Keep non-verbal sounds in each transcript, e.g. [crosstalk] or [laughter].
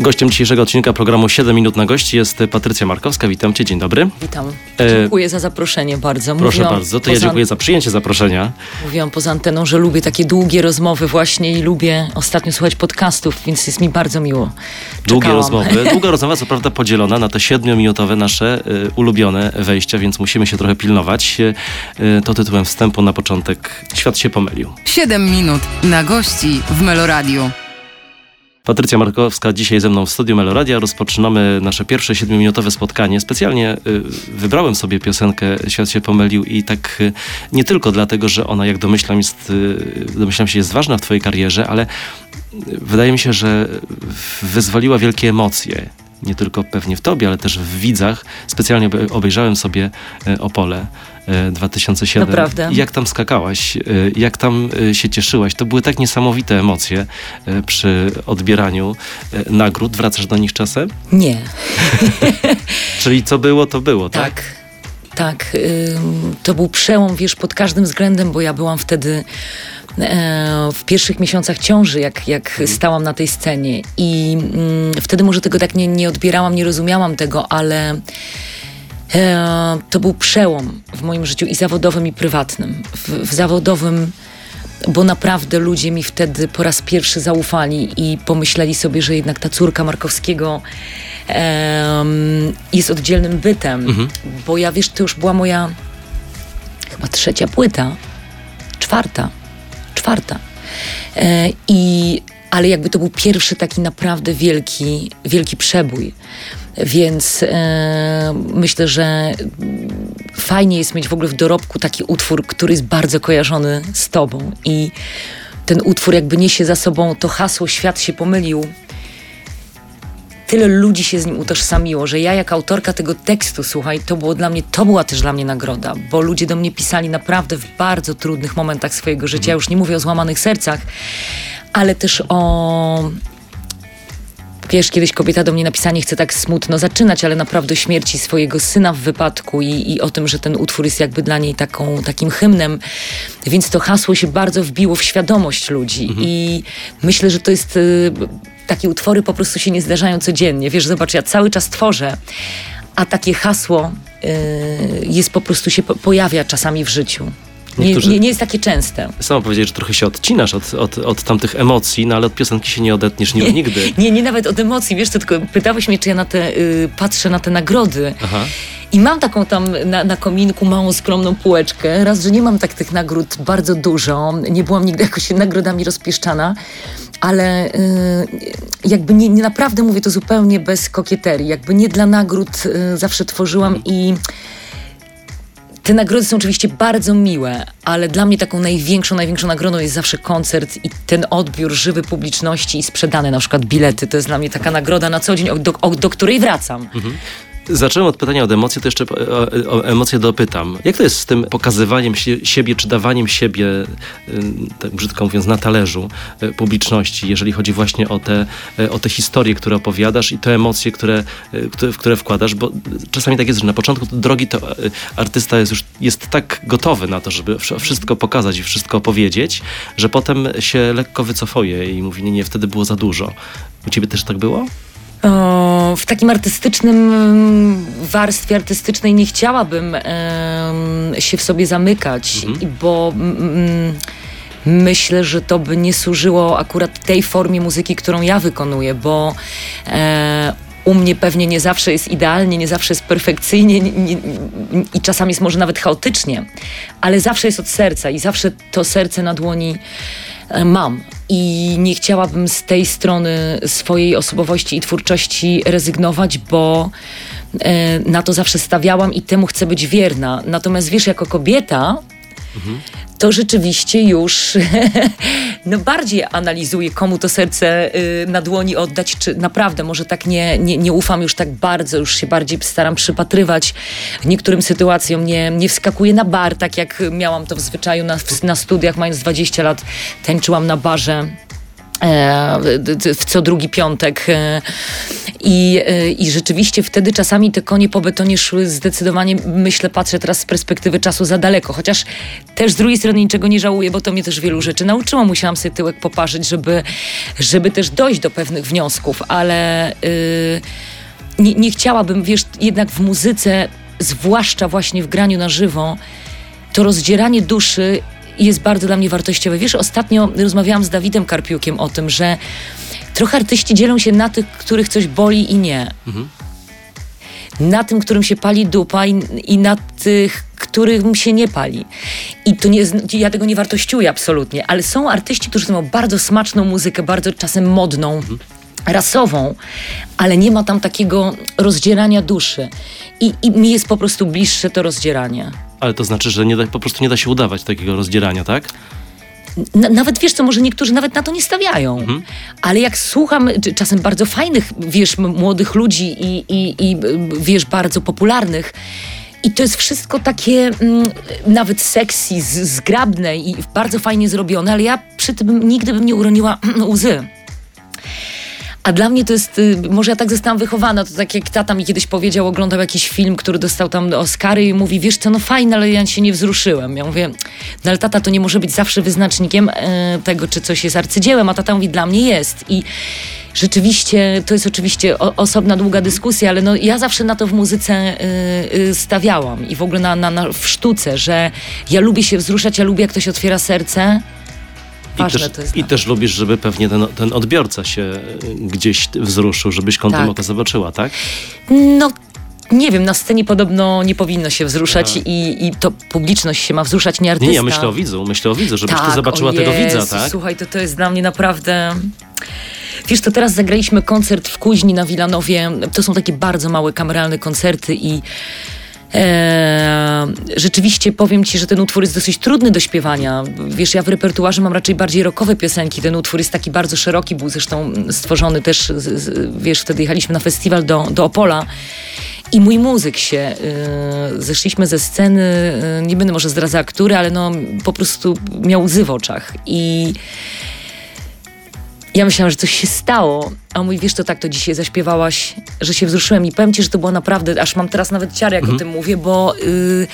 Gościem dzisiejszego odcinka programu 7 minut na gości jest Patrycja Markowska. Witam cię, dzień dobry. Witam. Dziękuję za zaproszenie bardzo. Proszę Mówiłam bardzo, to ja dziękuję za przyjęcie zaproszenia. Mówiłam poza anteną, że lubię takie długie rozmowy właśnie i lubię ostatnio słuchać podcastów, więc jest mi bardzo miło. Długie rozmowy. [laughs] Długa rozmowa co prawda podzielona na te siedmiominutowe nasze y, ulubione wejścia, więc musimy się trochę pilnować. Y, to tytułem wstępu na początek Świat się pomylił. 7 minut na gości w Meloradiu. Patrycja Markowska dzisiaj ze mną w studiu Meloradia. Rozpoczynamy nasze pierwsze siedmiominutowe spotkanie. Specjalnie y, wybrałem sobie piosenkę Świat się pomylił i tak y, nie tylko dlatego, że ona jak domyślam, jest, y, domyślam się jest ważna w twojej karierze, ale wydaje mi się, że wyzwoliła wielkie emocje nie tylko pewnie w tobie, ale też w widzach. Specjalnie obejrzałem sobie Opole 2007. Naprawdę. Jak tam skakałaś, e, jak tam e, się cieszyłaś. To były tak niesamowite emocje e, przy odbieraniu nagród. Wracasz do nich czasem? Nie. [laughs] Czyli co było, to było, tak? Tak. Tak, to był przełom, wiesz, pod każdym względem, bo ja byłam wtedy w pierwszych miesiącach ciąży, jak, jak mhm. stałam na tej scenie i mm, wtedy może tego tak nie, nie odbierałam, nie rozumiałam tego, ale E, to był przełom w moim życiu i zawodowym, i prywatnym. W, w zawodowym bo naprawdę ludzie mi wtedy po raz pierwszy zaufali i pomyśleli sobie, że jednak ta córka Markowskiego um, jest oddzielnym bytem, mhm. bo ja wiesz, to już była moja chyba trzecia płyta, czwarta, czwarta. E, I ale jakby to był pierwszy taki naprawdę wielki, wielki przebój. Więc e, myślę, że fajnie jest mieć w ogóle w dorobku taki utwór, który jest bardzo kojarzony z tobą. I ten utwór jakby niesie za sobą to hasło Świat się pomylił. Tyle ludzi się z nim utożsamiło, że ja jako autorka tego tekstu, słuchaj, to było dla mnie, to była też dla mnie nagroda, bo ludzie do mnie pisali naprawdę w bardzo trudnych momentach swojego życia. Już nie mówię o złamanych sercach, ale też o Wiesz, kiedyś kobieta do mnie napisała, nie chcę tak smutno zaczynać, ale naprawdę śmierci swojego syna w wypadku i, i o tym, że ten utwór jest jakby dla niej taką, takim hymnem. Więc to hasło się bardzo wbiło w świadomość ludzi mhm. i myślę, że to jest... Y, takie utwory po prostu się nie zdarzają codziennie. Wiesz, zobacz, ja cały czas tworzę, a takie hasło y, jest po prostu się po, pojawia czasami w życiu. Nie, nie, nie, jest takie częste. Sama powiedzieć, że trochę się odcinasz od, od, od tamtych emocji, no ale od piosenki się nie odetniesz nie, nigdy. [laughs] Nie, nie nawet od emocji, wiesz, to tylko pytałeś mnie, czy ja na te, y, patrzę na te nagrody. Aha. I mam taką tam na, na, kominku małą, skromną półeczkę. Raz, że nie mam tak tych nagród bardzo dużo. Nie byłam nigdy jakoś nagrodami rozpieszczana. Ale y, jakby nie, nie, naprawdę mówię to zupełnie bez kokieterii. Jakby nie dla nagród y, zawsze tworzyłam i te nagrody są oczywiście bardzo miłe, ale dla mnie taką największą, największą nagrodą jest zawsze koncert i ten odbiór żywy publiczności i sprzedane na przykład bilety. To jest dla mnie taka nagroda na co dzień, do, do której wracam. Mhm. Zacząłem od pytania od emocji, to jeszcze o, o emocje dopytam. Jak to jest z tym pokazywaniem się, siebie, czy dawaniem siebie, tak brzydko mówiąc, na talerzu y, publiczności, jeżeli chodzi właśnie o te, o te historie, które opowiadasz i te emocje, które, w które wkładasz, bo czasami tak jest, że na początku drogi to artysta jest już jest tak gotowy na to, żeby wszystko pokazać i wszystko opowiedzieć, że potem się lekko wycofuje i mówi, nie, nie, wtedy było za dużo. U ciebie też tak było? O, w takim artystycznym mm, warstwie artystycznej nie chciałabym się w sobie zamykać, mhm. bo mm, myślę, że to by nie służyło akurat tej formie muzyki, którą ja wykonuję, bo e, u mnie pewnie nie zawsze jest idealnie, nie zawsze jest perfekcyjnie nie, nie, i czasami jest może nawet chaotycznie, ale zawsze jest od serca i zawsze to serce na dłoni mam i nie chciałabym z tej strony swojej osobowości i twórczości rezygnować, bo e, na to zawsze stawiałam i temu chcę być wierna. Natomiast wiesz, jako kobieta, mhm to rzeczywiście już [laughs] no bardziej analizuję, komu to serce y, na dłoni oddać, czy naprawdę może tak nie, nie, nie ufam już tak bardzo, już się bardziej staram przypatrywać niektórym sytuacjom, nie, nie wskakuję na bar, tak jak miałam to w zwyczaju na, na studiach, mając 20 lat, tańczyłam na barze w co drugi piątek. E, I, y, I rzeczywiście wtedy czasami te konie po betonie szły zdecydowanie, myślę, patrzę teraz z perspektywy czasu za daleko. Chociaż też z drugiej strony niczego nie żałuję, bo to mnie też wielu rzeczy nauczyło. Musiałam sobie tyłek poparzyć, żeby, żeby też dojść do pewnych wniosków, ale yy, nie, nie chciałabym, wiesz, jednak w muzyce, zwłaszcza właśnie w graniu na żywo, to rozdzieranie duszy jest bardzo dla mnie wartościowe. Wiesz, ostatnio rozmawiałam z Dawidem Karpiukiem o tym, że trochę artyści dzielą się na tych, których coś boli i nie. Na tym, którym się pali dupa i, i na tych, którym się nie pali. I to nie, ja tego nie wartościuję absolutnie, ale są artyści, którzy mają bardzo smaczną muzykę, bardzo czasem modną. Rasową, ale nie ma tam takiego rozdzierania duszy. I, I mi jest po prostu bliższe to rozdzieranie. Ale to znaczy, że nie da, po prostu nie da się udawać takiego rozdzierania, tak? Na, nawet wiesz co, może niektórzy nawet na to nie stawiają, ale jak słucham czasem bardzo fajnych, wiesz, młodych ludzi i, i, i wiesz, bardzo popularnych, i to jest wszystko takie mm, nawet sexy, zgrabne i bardzo fajnie zrobione, ale ja przy tym nigdy bym nie uroniła [clears throat] łzy. A dla mnie to jest, y, może ja tak zostałam wychowana, to tak jak tata mi kiedyś powiedział, oglądał jakiś film, który dostał tam Oscary i mówi, wiesz co, no fajne, ale ja się nie wzruszyłem. Ja mówię, no ale tata to nie może być zawsze wyznacznikiem e, tego, czy coś jest arcydziełem, a tata mówi, dla mnie jest. I rzeczywiście, to jest oczywiście osobna, długa dyskusja, ale no ja zawsze na to w muzyce y, y, stawiałam i w ogóle na, na, na, w sztuce, że ja lubię się wzruszać, ja lubię, jak ktoś otwiera serce. Ważne I, też, to jest. I też lubisz, żeby pewnie ten, ten odbiorca się y, gdzieś wzruszył, żebyś kątem Tak. oka zobaczyła, tak? No, nie wiem, na scenie podobno nie powinno się wzruszać i, i to publiczność się ma wzruszać, nie artysta. Nie, ja myślę o widzu, myślę o widzu, żebyś ty Tak, zobaczyła o tego widza, tak? Słuchaj, to, to jest dla mnie naprawdę... Wiesz, to teraz zagraliśmy koncert w Kuźni na Wilanowie. To są takie bardzo małe kameralne koncerty i e, rzeczywiście powiem ci, że ten utwór jest dosyć trudny do śpiewania. Wiesz, ja w repertuarze mam raczej bardziej rockowe piosenki. Ten utwór jest taki bardzo szeroki, był zresztą stworzony też, z, z, wiesz, wtedy jechaliśmy na festiwal do, do Opola. I mój muzyk się, y, zeszliśmy ze sceny, y, nie będę może zdradzała który, ale no po prostu miał łzy w oczach. I ja myślałam, że coś się stało, a mówi, wiesz to tak, to dzisiaj zaśpiewałaś, że się wzruszyłem i powiem ci, że to było naprawdę, aż mam teraz nawet ciary, jak o tym mówię, bo y,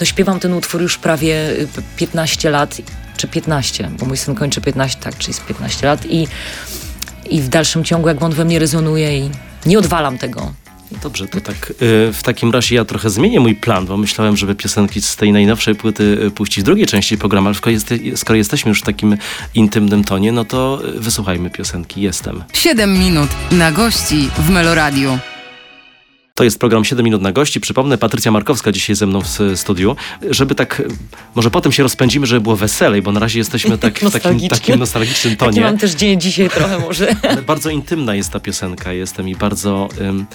no, śpiewam ten utwór już prawie y, 15 lat, czy 15, bo mój syn kończy 15, tak, czyli jest 15 lat i, i w dalszym ciągu jak on we mnie rezonuje i nie odwalam tego. Dobrze, to tak y, w takim razie ja trochę zmienię mój plan, bo myślałem, żeby piosenki z tej najnowszej płyty y, puścić w drugiej części programu, ale skoro, jest, skoro jesteśmy już w takim intymnym tonie, no to y, wysłuchajmy piosenki Jestem. 7 minut na gości w Meloradiu. To jest program 7 minut na gości. Przypomnę, Patrycja Markowska dzisiaj ze mną w studiu. Żeby tak, może potem się rozpędzimy, żeby było weselej, bo na razie jesteśmy tak, w takim, takim nostalgicznym Taki tonie. mam też dzień dzisiaj trochę może. [laughs] Ale bardzo intymna jest ta piosenka, jestem i bardzo, ym,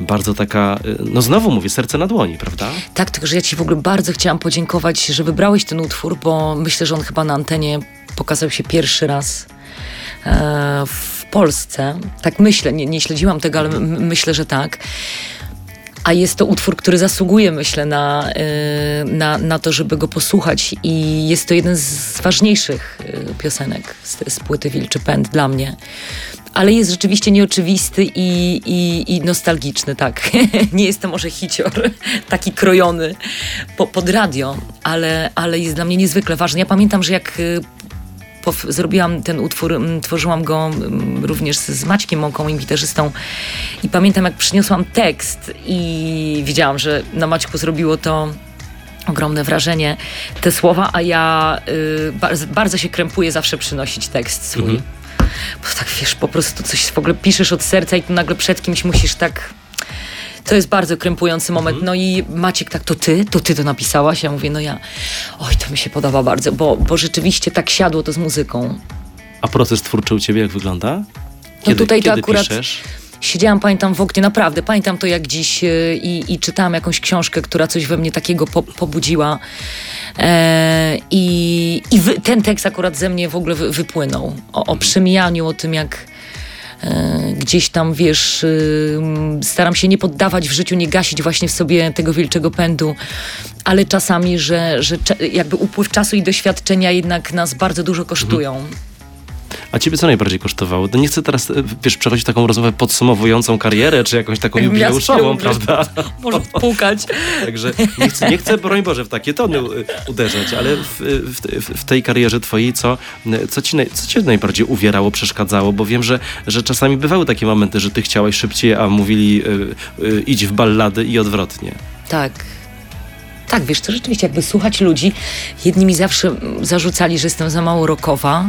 bardzo taka, no znowu mówię, serce na dłoni, prawda? Tak, tylko że ja ci w ogóle bardzo chciałam podziękować, że wybrałeś ten utwór, bo myślę, że on chyba na antenie pokazał się pierwszy raz e, w Polsce. Tak myślę, nie, nie śledziłam tego, ale myślę, że tak. A jest to utwór, który zasługuje, myślę, na, y, na, na to, żeby go posłuchać. I jest to jeden z ważniejszych y, piosenek z, z płyty Wilczy Pęd dla mnie. Ale jest rzeczywiście nieoczywisty i, i, i nostalgiczny, tak. [laughs] Nie jest to może hicior, [laughs] taki krojony po, pod radio, ale, ale jest dla mnie niezwykle ważny. Ja pamiętam, że jak y, zrobiłam ten utwór, mm, tworzyłam go mm, również z, Maćkiem Mąką, moim gitarzystą i pamiętam jak przyniosłam tekst i widziałam, że na Maćku zrobiło to ogromne wrażenie te słowa, a ja y, bardzo, bardzo się krępuję zawsze przynosić tekst swój. Bo tak wiesz, po prostu coś w ogóle piszesz od serca i tu nagle przed kimś musisz tak... To jest bardzo krępujący moment. No i Maciek, tak, to ty? To ty to napisałaś? Ja mówię, no ja. Oj, to mi się podoba bardzo, bo, bo rzeczywiście tak siadło to z muzyką. A proces twórczy u ciebie jak wygląda? No tutaj to kiedy akurat piszesz? siedziałam, pamiętam w oknie, naprawdę, pamiętam to jak dziś y, i, i czytałam jakąś książkę, która coś we mnie takiego po, pobudziła. E, I i wy, ten tekst akurat ze mnie w ogóle wy, wypłynął. O, o przemijaniu, o tym jak gdzieś tam, wiesz, y, staram się nie poddawać w życiu, nie gasić właśnie w sobie tego wilczego pędu, ale czasami, że, że jakby upływ czasu i doświadczenia jednak nas bardzo dużo kosztują. A ciebie co najbardziej kosztowało? No nie chcę teraz, e, wiesz, przechodzić taką rozmowę podsumowującą karierę, czy jakąś taką jubileuszową, prawda? [laughs] Może pukać. Także nie chcę, nie chcę, broń Boże, w takie tony e, uderzać, ale w, w, w tej karierze twojej, co, co, ci, co cię najbardziej uwierało, przeszkadzało? Bo wiem, że, że czasami bywały takie momenty, że ty chciałaś szybciej, a mówili y, y, idź w ballady i odwrotnie. Tak. Tak, wiesz, to rzeczywiście jakby słuchać ludzi. Jedni mi zawsze zarzucali, że jestem za mało rokowa.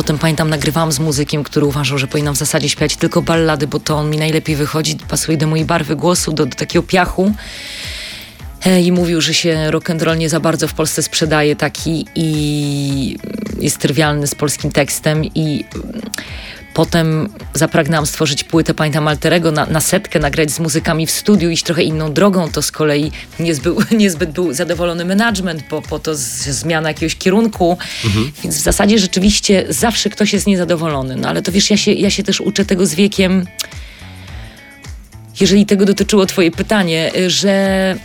Potem pamiętam, nagrywałam z muzykiem, który uważał, że powinnam w zasadzie śpiewać tylko ballady, bo to on mi najlepiej wychodzi, pasuje do mojej barwy głosu, do, do takiego piachu. E, I mówił, że się rock and roll nie za bardzo w Polsce sprzedaje taki i jest trywialny z polskim tekstem i Potem zapragnęłam stworzyć płytę, pamiętam Alterego, na, na setkę, nagrać z muzykami w studiu, iść trochę inną drogą. To z kolei niezbyt, [laughs] niezbyt był zadowolony management, bo po to z, zmiana jakiegoś kierunku. Mhm. Więc w zasadzie rzeczywiście zawsze ktoś jest niezadowolony. No ale to wiesz, ja się, ja się też uczę tego z wiekiem, jeżeli tego dotyczyło twoje pytanie, że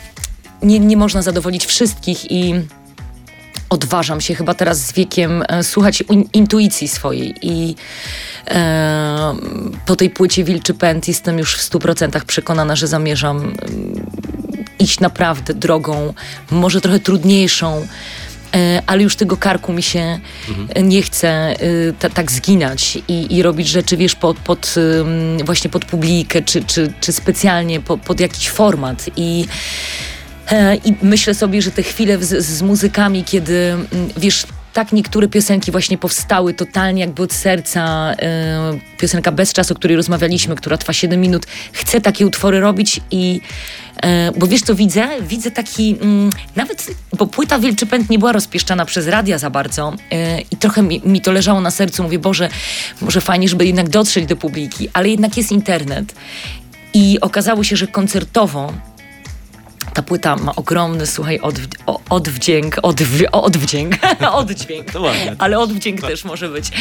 nie, nie można zadowolić wszystkich i odważam się chyba teraz z wiekiem e, słuchać intuicji swojej i e, po tej płycie Wilczy Pęd jestem już w stu procentach przekonana, że zamierzam e, iść naprawdę drogą, może trochę trudniejszą, e, ale już tego karku mi się mhm. nie chce e, tak zginać i, i, robić rzeczy, wiesz, pod, pod właśnie pod publikę, czy, czy, czy specjalnie pod, pod jakiś format i E, I myślę sobie, że te chwile z, z muzykami, kiedy mm, wiesz, tak niektóre piosenki właśnie powstały totalnie jakby od serca. E, piosenka Bez Czasu, o której rozmawialiśmy, która trwa 7 minut. Chcę takie utwory robić i e, bo wiesz co widzę? Widzę taki, mm, nawet, bo płyta Wilczy Pęd nie była rozpieszczana przez radia za bardzo i trochę mi, mi, to leżało na sercu. Mówię, Boże, może fajnie, żeby jednak dotrzeć do publiki, ale jednak jest internet. I okazało się, że koncertowo ta płyta ma ogromny, słuchaj, odw odwdzięk, odw odwdzięk, oddźwięk, [laughs] ale odwdzięk też może być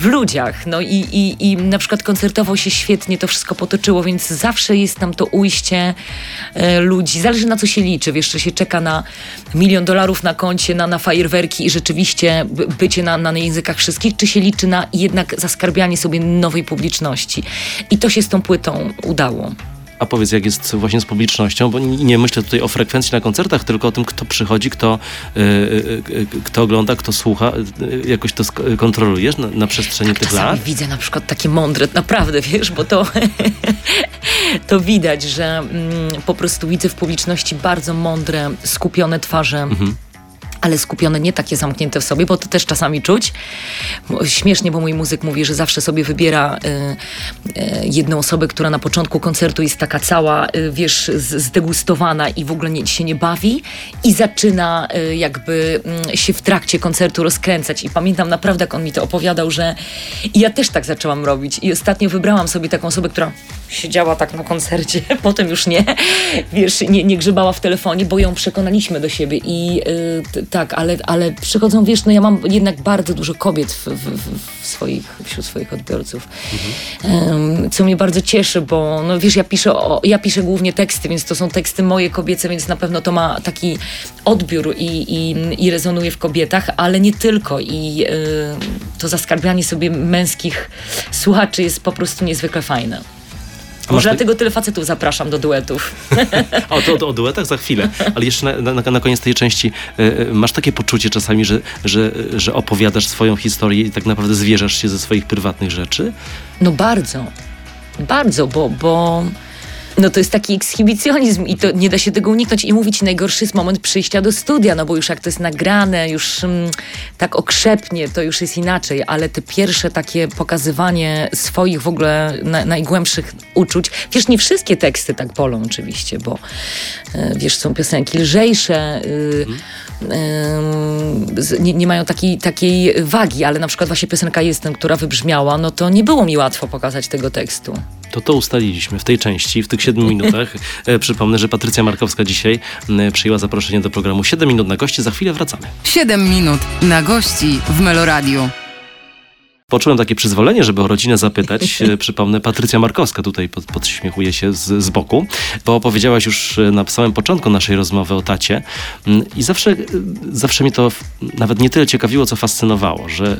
w ludziach. No i, i, i na przykład koncertowo się świetnie to wszystko potoczyło, więc zawsze jest tam to ujście e, ludzi. Zależy na co się liczy, wiesz, czy się czeka na milion dolarów na koncie, na, na fajerwerki i rzeczywiście bycie na, na językach wszystkich, czy się liczy na jednak zaskarbianie sobie nowej publiczności. I to się z tą płytą udało. A powiedz, jak jest właśnie z publicznością, bo nie myślę tutaj o frekwencji na koncertach, tylko o tym, kto przychodzi, kto, yy, yy, kto ogląda, kto słucha. Jakoś to kontrolujesz na, na przestrzeni tak, tych lat? widzę na przykład takie mądre, naprawdę, [laughs] wiesz, bo to, [laughs] to widać, że mm, po prostu widzę w publiczności bardzo mądre, skupione twarze. Mhm ale skupione, nie takie zamknięte w sobie, bo to też czasami czuć. Śmiesznie, bo mój muzyk mówi, że zawsze sobie wybiera y, y, jedną osobę, która na początku koncertu jest taka cała, y, wiesz, zdegustowana i w ogóle nie, się nie bawi i zaczyna y, jakby mm, się w trakcie koncertu rozkręcać. I pamiętam naprawdę, jak on mi to opowiadał, że i ja też tak zaczęłam robić. I ostatnio wybrałam sobie taką osobę, która siedziała tak na koncercie, [laughs] potem już nie, wiesz, nie, nie grzebała w telefonie, bo ją przekonaliśmy do siebie i y, tak, ale, ale przychodzą, wiesz, no ja mam jednak bardzo dużo kobiet w, w, w swoich, wśród swoich odbiorców, mhm. um, co mnie bardzo cieszy, bo no wiesz, ja piszę, o, ja piszę głównie teksty, więc to są teksty moje kobiece, więc na pewno to ma taki odbiór i, i, i rezonuje w kobietach, ale nie tylko i y, to zaskarbianie sobie męskich słuchaczy jest po prostu niezwykle fajne. Może dlatego tyle facetów zapraszam do duetów. [laughs] o, to, to o duetach za chwilę. Ale jeszcze na, na, na koniec tej części y, masz takie poczucie czasami, że, że, że opowiadasz swoją historię i tak naprawdę zwierzasz się ze swoich prywatnych rzeczy? No bardzo. Bardzo, bo, bo no to jest taki ekshibicjonizm i to nie da się tego uniknąć i mówić najgorszy jest moment przyjścia do studia, no bo już jak to jest nagrane, już mm, tak okrzepnie, to już jest inaczej, ale te pierwsze takie pokazywanie swoich w ogóle na, najgłębszych uczuć, wiesz, nie wszystkie teksty tak bolą oczywiście, bo e, wiesz, są piosenki lżejsze, y, y, nie, nie, mają takiej, takiej wagi, ale na przykład właśnie piosenka Jestem, która wybrzmiała, no to nie było mi łatwo pokazać tego tekstu to to ustaliliśmy w tej części, w tych 7 minutach. [laughs] E, przypomnę, że Patrycja Markowska dzisiaj przyjęła zaproszenie do programu 7 minut na gości. Za chwilę wracamy. 7 minut na gości w Meloradiu. Poczułem takie przyzwolenie, żeby o rodzinę zapytać. [laughs] E, Przypomnę, Patrycja Markowska tutaj pod, podśmiechuje się z, z boku, bo opowiedziałaś już e, na samym początku naszej rozmowy o tacie i zawsze, e, zawsze mnie to nawet nie tyle ciekawiło, co fascynowało, że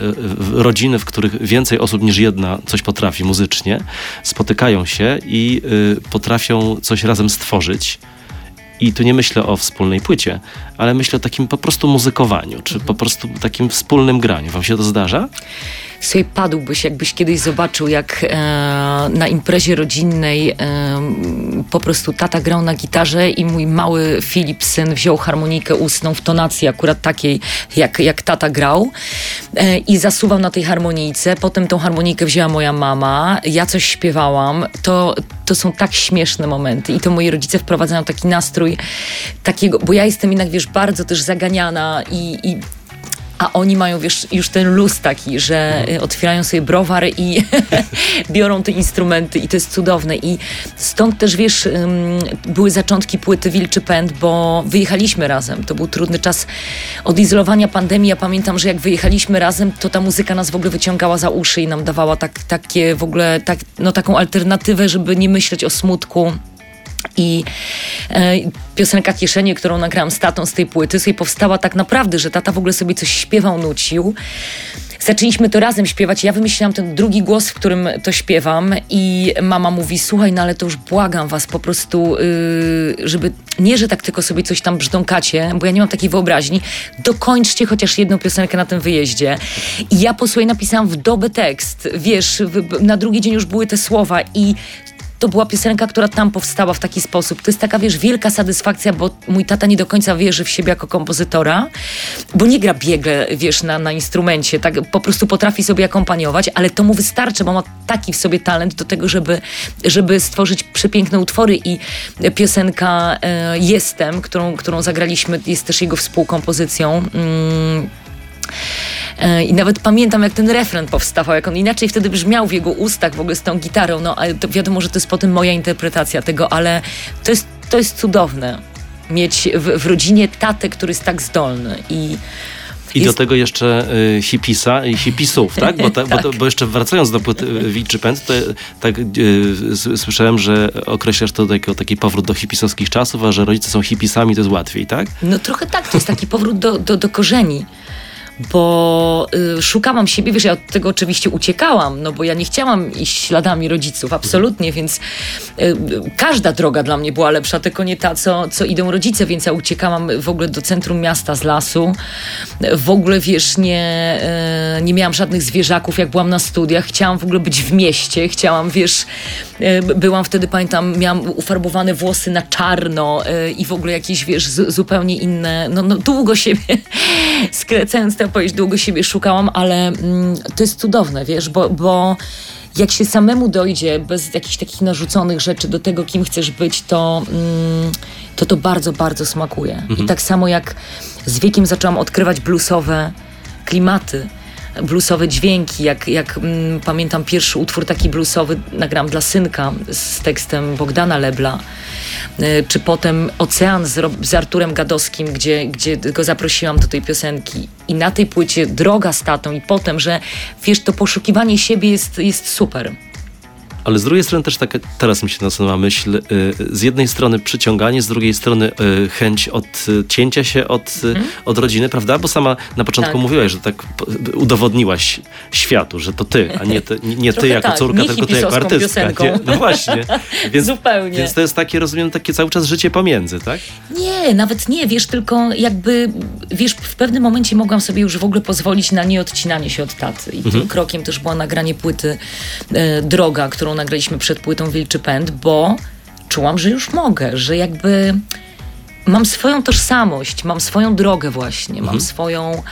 rodziny, w których więcej osób niż jedna coś potrafi muzycznie, spotykają się i potrafią coś razem stworzyć. I tu nie myślę o wspólnej płycie, ale myślę o takim po prostu muzykowaniu, czy po prostu takim wspólnym graniu. Wam się to zdarza? Sobie padłbyś, jakbyś kiedyś zobaczył, jak e, na imprezie rodzinnej e, po prostu tata grał na gitarze i mój mały Filip, syn, wziął harmonikę ustną w tonacji akurat takiej, jak, jak tata grał e, i zasuwał na tej harmonijce. Potem tą harmonikę wzięła moja mama, ja coś śpiewałam. To, to są tak śmieszne momenty i to moi rodzice wprowadzają taki nastrój takiego, bo ja jestem jednak, wiesz, bardzo też zaganiana i, i a oni mają, wiesz, już ten luz taki, że y, otwierają sobie browar i [laughs] biorą te instrumenty i to jest cudowne. I stąd też, wiesz, były zaczątki płyty Wilczy Pęd, bo wyjechaliśmy razem. To był trudny czas odizolowania pandemii. Ja pamiętam, że jak wyjechaliśmy razem, to ta muzyka nas w ogóle wyciągała za uszy i nam dawała tak, takie w ogóle, tak, no, taką alternatywę, żeby nie myśleć o smutku. I e, piosenka Kieszenie, którą nagrałam z tatą z tej płyty, sobie powstała tak naprawdę, że tata w ogóle sobie coś śpiewał, nucił. Zaczęliśmy to razem śpiewać. Ja wymyśliłam ten drugi głos, w którym to śpiewam, i mama mówi: Słuchaj, no ale to już błagam was po prostu, yy, żeby nie, że tak tylko sobie coś tam brzdąkacie, bo ja nie mam takiej wyobraźni. Dokończcie chociaż jedną piosenkę na tym wyjeździe. I ja po swojej napisałam w dobę tekst. Wiesz, na drugi dzień już były te słowa i to była piosenka, która tam powstała w taki sposób. To jest taka, wiesz, wielka satysfakcja, bo mój tata nie do końca wierzy w siebie jako kompozytora, bo nie gra biegle, wiesz, na, na instrumencie, tak po prostu potrafi sobie akompaniować, ale to mu wystarczy, bo ma taki w sobie talent do tego, żeby, żeby stworzyć przepiękne utwory i piosenka e, Jestem, którą, którą zagraliśmy, jest też jego współkompozycją. Mm, I nawet pamiętam, jak ten refren powstawał, jak on inaczej wtedy brzmiał w jego ustach w ogóle z tą gitarą. No, ale to wiadomo, że to jest potem moja interpretacja tego, ale to jest, to jest cudowne. Mieć w, w rodzinie tatę, który jest tak zdolny i I do Jest- tego jeszcze y, hipisa i hipisów, tak? Bo, [laughs] ta, bo, to, bo jeszcze wracając do płyty y, Wilczy Pęd, to tak y, słyszałem, że określasz to jako taki powrót do hipisowskich czasów, a że rodzice są hipisami, to jest łatwiej, tak? No trochę tak, to jest taki powrót do, do, do korzeni. Bo y, szukałam siebie, wiesz, ja od tego oczywiście uciekałam, no bo ja nie chciałam iść śladami rodziców, absolutnie, więc y, y, każda droga dla mnie była lepsza, tylko nie ta, co, co idą rodzice, więc ja uciekałam w ogóle do centrum miasta z lasu. W ogóle, wiesz, nie, y, nie miałam żadnych zwierzaków, jak byłam na studiach, chciałam w ogóle być w mieście, chciałam, wiesz, y, byłam wtedy, pamiętam, miałam ufarbowane włosy na czarno y, i w ogóle jakieś, wiesz, zupełnie inne, no, no długo siebie, [laughs] skracając tę opowieść, długo siebie szukałam, ale mm, to jest cudowne, wiesz, bo, bo jak się samemu dojdzie, bez jakichś takich narzuconych rzeczy do tego, kim chcesz być, to mm, to, to bardzo, bardzo smakuje. I tak samo jak z wiekiem zaczęłam odkrywać bluesowe klimaty, bluesowe dźwięki, jak, jak mm, pamiętam pierwszy utwór taki bluesowy nagram dla synka z tekstem Bogdana Lebla, Y, czy potem Ocean z, z Arturem Gadowskim, gdzie, gdzie go zaprosiłam do tej piosenki i na tej płycie Droga z tatą i potem, że wiesz, to poszukiwanie siebie jest, jest super. Ale z drugiej strony też taka, teraz mi się nasunęła myśl, y, z jednej strony przyciąganie, z drugiej strony y, chęć odcięcia się od, y, od rodziny, prawda? Bo sama na początku Tak. mówiłaś, że tak udowodniłaś światu, że to ty, a nie ty, nie ty jako tak, córka, nie tylko ty jako artystka. Nie? No właśnie. [laughs] Więc, Zupełnie. Więc to jest takie, rozumiem, takie cały czas życie pomiędzy, tak? Nie, nawet nie, wiesz, tylko jakby, wiesz, w pewnym momencie mogłam sobie już w ogóle pozwolić na nieodcinanie się od taty. I tym krokiem też było nagranie płyty e, Droga, którą nagraliśmy przed płytą Wilczy Pęd, bo czułam, że już mogę, że jakby mam swoją tożsamość, mam swoją drogę właśnie, mam swoją,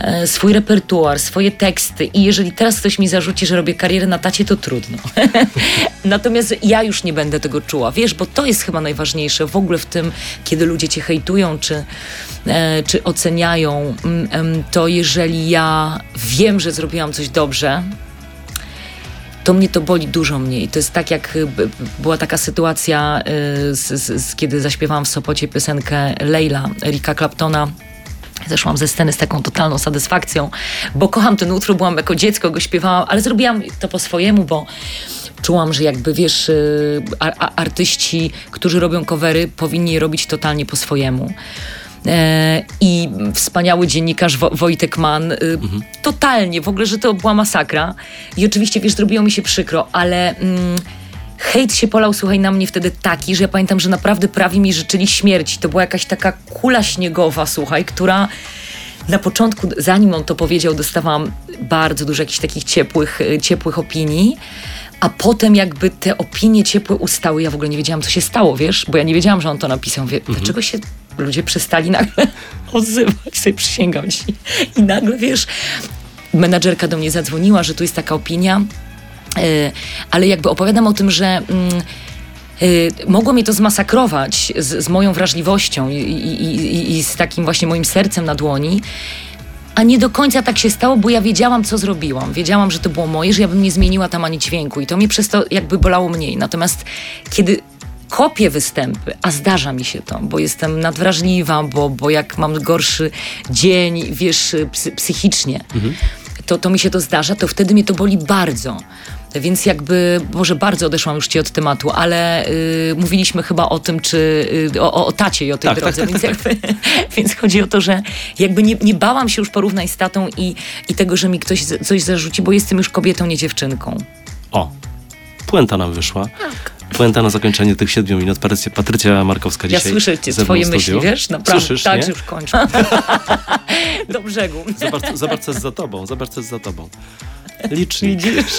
e, swój repertuar, swoje teksty i jeżeli teraz ktoś mi zarzuci, że robię karierę na tacie, to trudno. [laughs] Natomiast ja już nie będę tego czuła, wiesz, bo to jest chyba najważniejsze w ogóle w tym, kiedy ludzie cię hejtują, czy, e, czy oceniają, mm, em, to jeżeli ja wiem, że zrobiłam coś dobrze, to mnie to boli dużo mniej. To jest tak, jak y, była taka sytuacja, y, z, z, z, kiedy zaśpiewałam w Sopocie piosenkę Leila Erika Claptona Zeszłam ze sceny z taką totalną satysfakcją, bo kocham ten utwór, byłam jako dziecko, go śpiewałam, ale zrobiłam to po swojemu, bo czułam, że jakby wiesz, y, artyści, którzy robią covery, powinni robić totalnie po swojemu. E, I wspaniały dziennikarz Wo Wojtek Mann, y, mhm. totalnie, w ogóle, że to była masakra. I oczywiście, wiesz, zrobiło mi się przykro, ale. Mm, hejt się polał, słuchaj, na mnie wtedy taki, że ja pamiętam, że naprawdę prawie mi życzyli śmierci. To była jakaś taka kula śniegowa, słuchaj, która na początku, zanim on to powiedział, dostawałam bardzo dużo jakichś takich ciepłych, y, ciepłych opinii. A potem jakby te opinie ciepłe ustały. Ja w ogóle nie wiedziałam, co się stało, wiesz? Bo ja nie wiedziałam, że on to napisał. Wie, mhm. Dlaczego się ludzie przestali nagle [laughs] odzywać? Sobie przysięgam ci. I nagle, wiesz, menadżerka do mnie zadzwoniła, że tu jest taka opinia, yy, ale jakby opowiadam o tym, że... Yy, mogło mnie to zmasakrować z, z moją wrażliwością i, i, i, z takim właśnie moim sercem na dłoni. A nie do końca tak się stało, bo ja wiedziałam, co zrobiłam. Wiedziałam, że to było moje, że ja bym nie zmieniła tam ani dźwięku i to mnie przez to jakby bolało mniej. Natomiast kiedy kopię występy, a zdarza mi się to, bo jestem nadwrażliwa, bo, bo jak mam gorszy dzień, wiesz, psychicznie, mhm. to, to mi się to zdarza, to wtedy mnie to boli bardzo. Więc jakby, może bardzo odeszłam już ci od tematu, ale y, mówiliśmy chyba o tym, czy y, o, o, tacie i o tej tak, drodze, tak, więc, tak, jakby, [laughs] więc chodzi o to, że jakby nie, nie bałam się już porównań z tatą i, i tego, że mi ktoś coś zarzuci, bo jestem już kobietą, nie dziewczynką. O, puenta nam wyszła. Tak. Puenta na zakończenie tych siedmiu minut. Patrycja, Patrycja Markowska dzisiaj Ja słyszę cię, twoje myśli, wiesz? Naprawdę. Słyszysz, tak, nie? już kończę. [laughs] Do brzegu. Zobacz, zobacz, co jest za tobą. Zobacz, co jest za tobą. Licznik. Widzisz?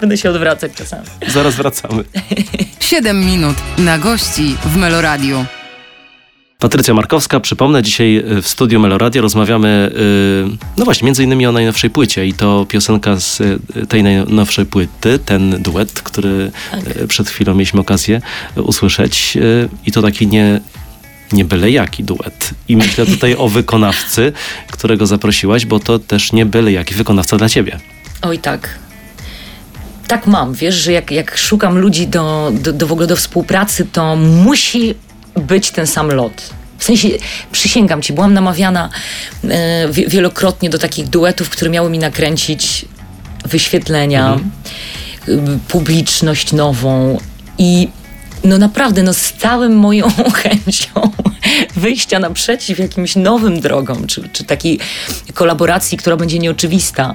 Będę się odwracać czasami. Zaraz wracamy. [laughs] Siedem minut na gości w Meloradiu. Patrycja Markowska, przypomnę, dzisiaj y, w studiu Meloradia rozmawiamy, y, no właśnie, między innymi o najnowszej płycie i to piosenka z y, tej najnowszej płyty, ten duet, który tak. przed chwilą mieliśmy okazję usłyszeć i to taki nie, nie byle jaki duet. I myślę tutaj o wykonawcy, którego zaprosiłaś, bo to też nie byle jaki wykonawca dla ciebie. Oj tak. Tak mam, wiesz, że jak, jak szukam ludzi do, do, do w ogóle do współpracy, to musi być ten sam lot. W sensie, przysięgam ci, byłam namawiana e, wielokrotnie do takich duetów, które miały mi nakręcić wyświetlenia, mhm. publiczność nową i no naprawdę, no z całym moją [laughs] chęcią wyjścia naprzeciw jakimś nowym drogom, czy, czy takiej kolaboracji, która będzie nieoczywista,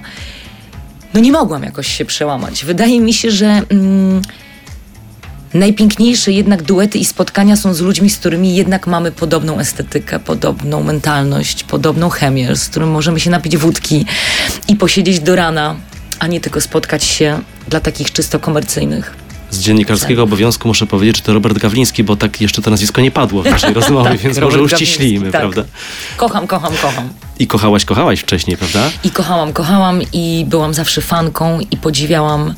no nie mogłam jakoś się przełamać. Wydaje mi się, że... Mm, Najpiękniejsze jednak duety i spotkania są z ludźmi, z którymi jednak mamy podobną estetykę, podobną mentalność, podobną chemię, z którym możemy się napić wódki i posiedzieć do rana, a nie tylko spotkać się dla takich czysto komercyjnych. Z dziennikarskiego tak. obowiązku muszę powiedzieć, że to Robert Gawliński, bo tak jeszcze to nazwisko nie padło w naszej [laughs] rozmowie, więc może uściślimy, tak. prawda? Kocham, kocham, kocham. I kochałaś, kochałaś wcześniej, prawda? I kochałam, kochałam i byłam zawsze fanką i podziwiałam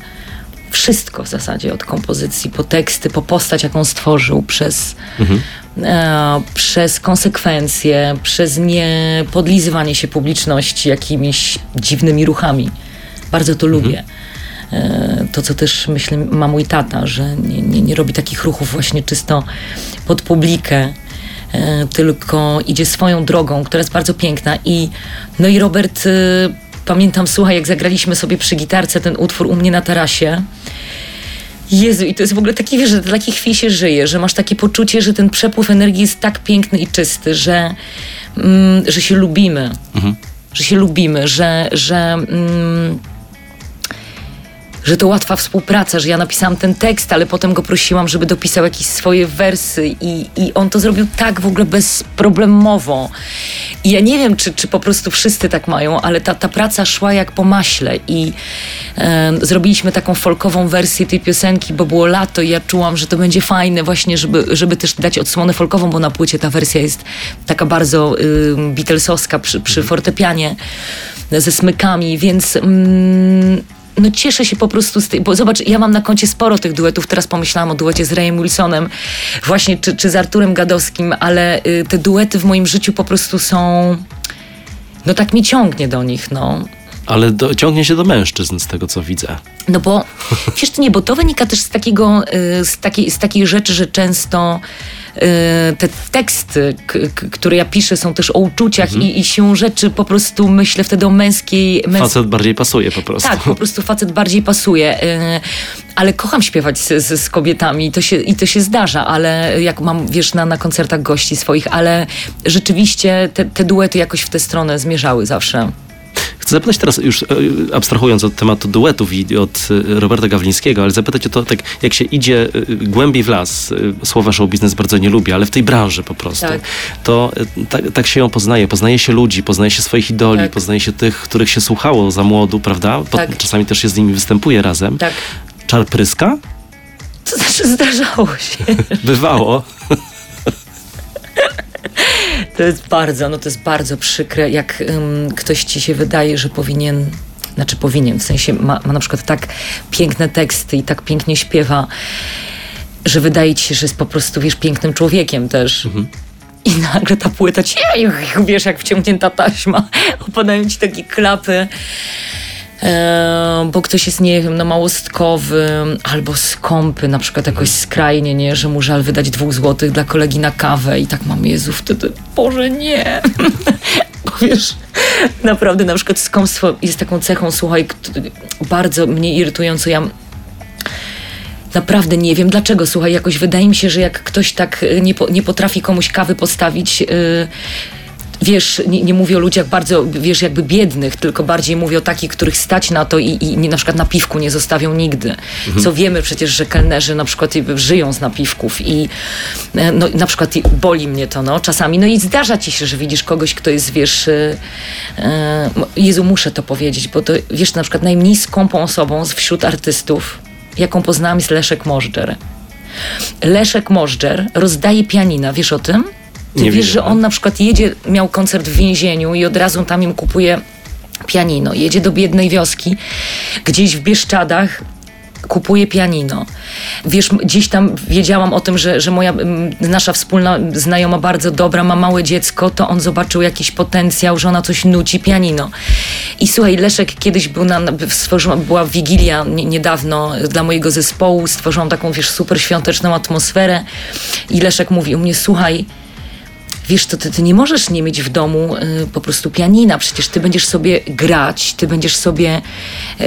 wszystko w zasadzie od kompozycji, po teksty, po postać, jaką stworzył, przez, mhm. e, przez konsekwencje, przez niepodlizywanie się publiczności jakimiś dziwnymi ruchami. Bardzo to mhm. lubię. E, to, co też myślę ma mój tata, że nie, nie, nie robi takich ruchów właśnie czysto pod publikę, e, tylko idzie swoją drogą, która jest bardzo piękna. I, no i Robert e, Pamiętam, słuchaj, jak zagraliśmy sobie przy gitarce ten utwór u mnie na tarasie. Jezu, i to jest w ogóle taki, wiesz, że do takich chwil się żyje, że masz takie poczucie, że ten przepływ energii jest tak piękny i czysty, że, mm, że się lubimy. Mhm. Że się lubimy, że, że mm, że to łatwa współpraca, że ja napisałam ten tekst, ale potem go prosiłam, żeby dopisał jakieś swoje wersy i, i on to zrobił tak w ogóle bezproblemowo. I ja nie wiem, czy, czy po prostu wszyscy tak mają, ale ta, ta praca szła jak po maśle i e, zrobiliśmy taką folkową wersję tej piosenki, bo było lato i ja czułam, że to będzie fajne właśnie, żeby, żeby też dać odsłonę folkową, bo na płycie ta wersja jest taka bardzo y, Beatlesowska przy, przy fortepianie ze smykami, więc mm, no cieszę się po prostu z tej, bo zobacz, ja mam na koncie sporo tych duetów, teraz pomyślałam o duecie z Rayem Wilsonem, właśnie, czy, czy z Arturem Gadowskim, ale y, te duety w moim życiu po prostu są, no tak mi ciągnie do nich, no. Ale do, ciągnie się do mężczyzn z tego, co widzę. No bo, wiesz, to nie, bo to wynika też z takiego, y, z takiej, z takiej rzeczy, że często y, te teksty, które ja piszę, są też o uczuciach i, i siłą rzeczy po prostu myślę wtedy o męskiej... męs- Facet bardziej pasuje po prostu. tak, po prostu facet bardziej pasuje. y, Ale kocham śpiewać z, z, z kobietami i to, się, i to się zdarza, ale jak mam, wiesz, na, na koncertach gości swoich, ale rzeczywiście te, te duety jakoś w tę stronę zmierzały zawsze. Chcę zapytać teraz, już e, abstrahując od tematu duetów i od e, Roberta Gawlińskiego, ale zapytać o to, tak, jak się idzie e, głębiej w las, słowa show biznes bardzo nie lubię, ale w tej branży po prostu, Tak. to tak, tak się ją poznaje. Poznaje się ludzi, poznaje się swoich idoli, Tak. poznaje się tych, których się słuchało za młodu, prawda? Po, Tak. Czasami też się z nimi występuje razem. Tak. Czar pryska? To znaczy [laughs] zdarzało się. Bywało. [laughs] [laughs] To jest bardzo, no to jest bardzo przykre, jak ym, ktoś ci się wydaje, że powinien, znaczy powinien, w sensie ma, ma na przykład tak piękne teksty i tak pięknie śpiewa, że wydaje ci się, że jest po prostu, wiesz, pięknym człowiekiem też. I nagle ta płyta ci, [laughs] wiesz, jak wciągnięta taśma, opadają ci takie klapy. E, bo ktoś jest, nie wiem, no małostkowy albo skąpy, na przykład jakoś skrajnie, nie, że mu żal wydać dwóch złotych dla kolegi na kawę i tak mam, Jezu, wtedy, Boże, nie. [laughs] bo wiesz, naprawdę na przykład skąpstwo jest taką cechą, słuchaj, bardzo mnie irytującą, ja Naprawdę nie wiem dlaczego, słuchaj, jakoś wydaje mi się, że jak ktoś tak y, nie, po, nie potrafi komuś kawy postawić, yy, wiesz, nie, nie mówię o ludziach bardzo, wiesz, jakby biednych, tylko bardziej mówię o takich, których stać na to i, i na przykład napiwku nie zostawią nigdy. Co wiemy przecież, że kelnerzy na przykład żyją z napiwków i e, no, na przykład boli mnie to, no, czasami. No i zdarza ci się, że widzisz kogoś, kto jest, wiesz, y, e, Jezu, muszę to powiedzieć, bo to, wiesz, na przykład najmniej skąpą osobą wśród artystów, jaką poznałam jest Leszek Możdżer. Leszek Możdżer rozdaje pianina, wiesz o tym? Ty Nie wiesz, że wiedziałem. on na przykład jedzie, miał koncert w więzieniu i od razu tam im kupuje pianino. Jedzie do biednej wioski, gdzieś w Bieszczadach, kupuje pianino. Wiesz, gdzieś tam wiedziałam o tym, że, że moja nasza wspólna znajoma bardzo dobra ma małe dziecko, to on zobaczył jakiś potencjał, że ona coś nuci pianino. I słuchaj, Leszek kiedyś był na, była wigilia nie, niedawno dla mojego zespołu, stworzyłam taką, wiesz, super świąteczną atmosferę i Leszek mówi u mnie, słuchaj, Wiesz, to ty, ty nie możesz nie mieć w domu y, po prostu pianina, przecież ty będziesz sobie grać, ty będziesz sobie y,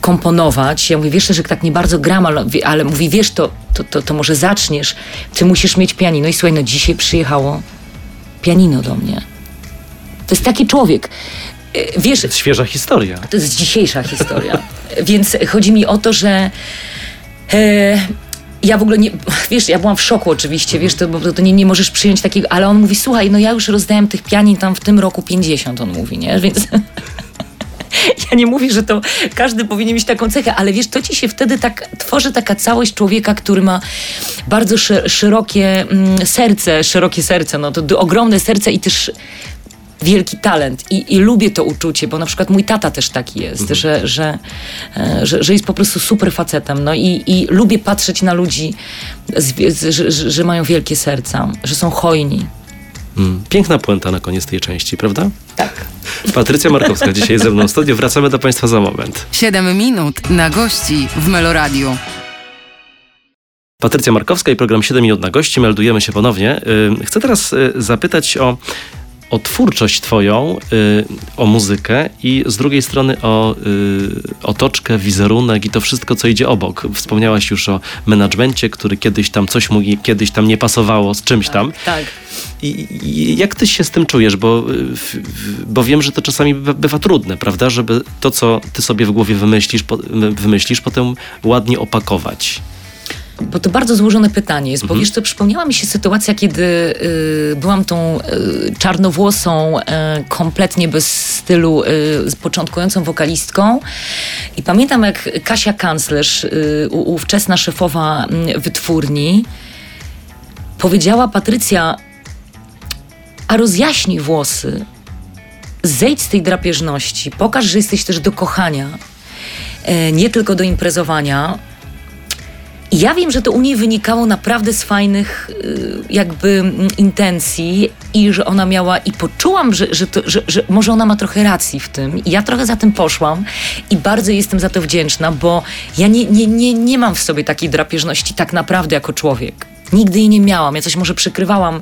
komponować. Ja mówię, wiesz, że tak nie bardzo gram, ale, ale mówi, wiesz, to, to, to, to może zaczniesz, ty musisz mieć pianino. I słuchaj, no dzisiaj przyjechało pianino do mnie. To jest taki człowiek. Y, Wiesz, Świeża historia. to jest dzisiejsza historia. [laughs] Więc chodzi mi o to, że e, ja w ogóle nie, wiesz, ja byłam w szoku oczywiście, wiesz, to, bo to nie, nie możesz przyjąć takiego, ale on mówi, słuchaj, no ja już rozdałem tych pianin tam w tym roku 50, on mówi, nie, więc... [laughs] Ja nie mówię, że to każdy powinien mieć taką cechę, ale wiesz, to ci się wtedy tak tworzy taka całość człowieka, który ma bardzo szerokie mm, serce, szerokie serce, no to ogromne serce i też wielki talent I, i lubię to uczucie, bo na przykład mój tata też taki jest, że, że, e, że, że jest po prostu super facetem. No i, i lubię patrzeć na ludzi, z, z, że, że, że mają wielkie serca, że są hojni. Mm. Piękna puenta na koniec tej części, prawda? Tak. Patrycja Markowska dzisiaj ze mną w studiu. Wracamy do Państwa za moment. 7 minut na gości w Meloradiu. Patrycja Markowska i program 7 minut na gości. Meldujemy się ponownie. Y, Chcę teraz y, zapytać o, o twórczość twoją, y, o muzykę i z drugiej strony o y, otoczkę, wizerunek i to wszystko, co idzie obok. Wspomniałaś już o menadżmencie, który kiedyś tam coś mu kiedyś tam nie pasowało z czymś tam. Tak. I, I jak ty się z tym czujesz? Bo, y, w, bo wiem, że to czasami bywa, bywa trudne, prawda? Żeby to, co ty sobie w głowie wymyślisz, po, wymyślisz potem ładnie opakować. Bo to bardzo złożone pytanie jest, bo wiesz co, przypomniała mi się sytuacja, kiedy y, byłam tą y, czarnowłosą, y, kompletnie bez stylu, y, początkującą wokalistką. I pamiętam jak Kasia Kanclerz, y, ówczesna szefowa wytwórni, powiedziała Patrycja, a rozjaśnij włosy, zejdź z tej drapieżności, pokaż, że jesteś też do kochania, e, nie tylko do imprezowania, ja wiem, że to u niej wynikało naprawdę z fajnych y, jakby mm, intencji i że ona miała i poczułam, że, że, to, że, że może ona ma trochę racji w tym. I ja trochę za tym poszłam i bardzo jestem za to wdzięczna, bo ja nie, nie, nie, nie mam w sobie takiej drapieżności tak naprawdę jako człowiek. Nigdy jej nie miałam. Ja coś może przykrywałam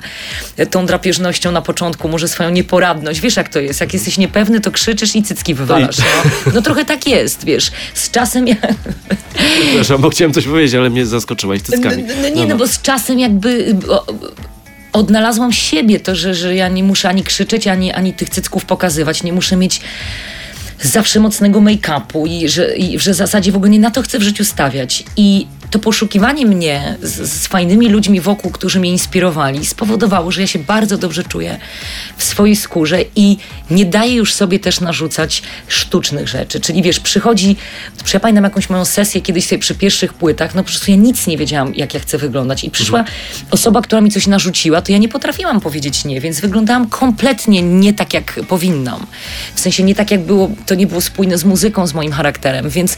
e, tą drapieżnością na początku, może swoją nieporadność. Wiesz, jak to jest? Jak jesteś niepewny, to krzyczysz i cycki wywalasz. No, no trochę tak jest, wiesz. Z czasem ja... Przepraszam, bo chciałem coś powiedzieć, ale mnie zaskoczyłaś cyckami. No, no nie, no, bo z czasem jakby odnalazłam siebie to, że, że ja nie muszę ani krzyczeć, ani, ani tych cycków pokazywać. Nie muszę mieć zawsze mocnego make-upu i że, i że w zasadzie w ogóle nie na to chcę w życiu stawiać. I to poszukiwanie mnie z, z, fajnymi ludźmi wokół, którzy mnie inspirowali, spowodowało, że ja się bardzo dobrze czuję w swojej skórze i nie daję już sobie też narzucać sztucznych rzeczy. Czyli wiesz, przychodzi, ja pamiętam jakąś moją sesję kiedyś sobie przy pierwszych płytach, no po prostu ja nic nie wiedziałam, jak ja chcę wyglądać. I przyszła mhm. osoba, która mi coś narzuciła, to ja nie potrafiłam powiedzieć nie, więc wyglądałam kompletnie nie tak, jak powinnam. W sensie nie tak, jak było, to nie było spójne z muzyką, z moim charakterem, więc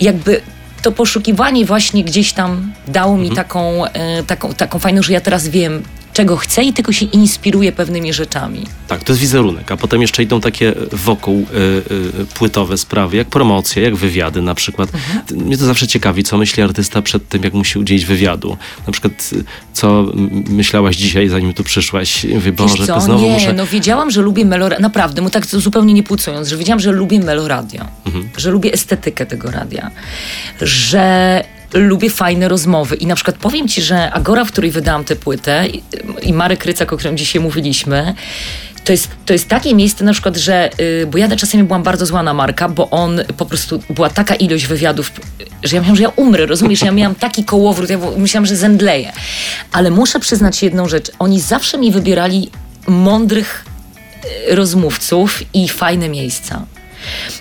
jakby to poszukiwanie właśnie gdzieś tam dało mi mhm. taką, e, taką, taką fajną, że ja teraz wiem, czego chcę i tylko się inspiruję pewnymi rzeczami. Tak, to jest wizerunek, a potem jeszcze idą takie wokół y, y, płytowe sprawy, jak promocje, jak wywiady na przykład. Mhm. Mnie to zawsze ciekawi, co myśli artysta przed tym, jak musi udzielić wywiadu. Na przykład, co myślałaś dzisiaj, zanim tu przyszłaś? Mówię, Boże, to znowu nie, muszę... no wiedziałam, że lubię meloradia, naprawdę, mu tak zupełnie nie płucując, że wiedziałam, że lubię meloradia, mhm. że lubię estetykę tego radia, że lubię fajne rozmowy. I na przykład powiem ci, że Agora, w której wydałam tę płytę i Marek Rycak, o którym dzisiaj mówiliśmy, to jest, to jest takie miejsce na przykład, że, yy, bo ja czasami byłam bardzo zła na Marka, bo on po prostu, była taka ilość wywiadów, że ja myślałam, że ja umrę, rozumiesz? Ja miałam taki kołowrót, ja myślałam, że zemdleję. Ale muszę przyznać jedną rzecz. Oni zawsze mi wybierali mądrych y, rozmówców i fajne miejsca.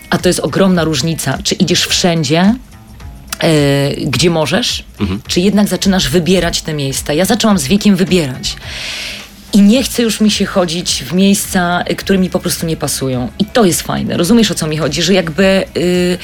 A to jest ogromna różnica. Czy idziesz wszędzie, E, gdzie możesz, mhm. czy jednak zaczynasz wybierać te miejsca. Ja zaczęłam z wiekiem wybierać. I nie chcę już mi się chodzić w miejsca, które mi po prostu nie pasują. I to jest fajne. Rozumiesz o co mi chodzi? Że jakby. Yy,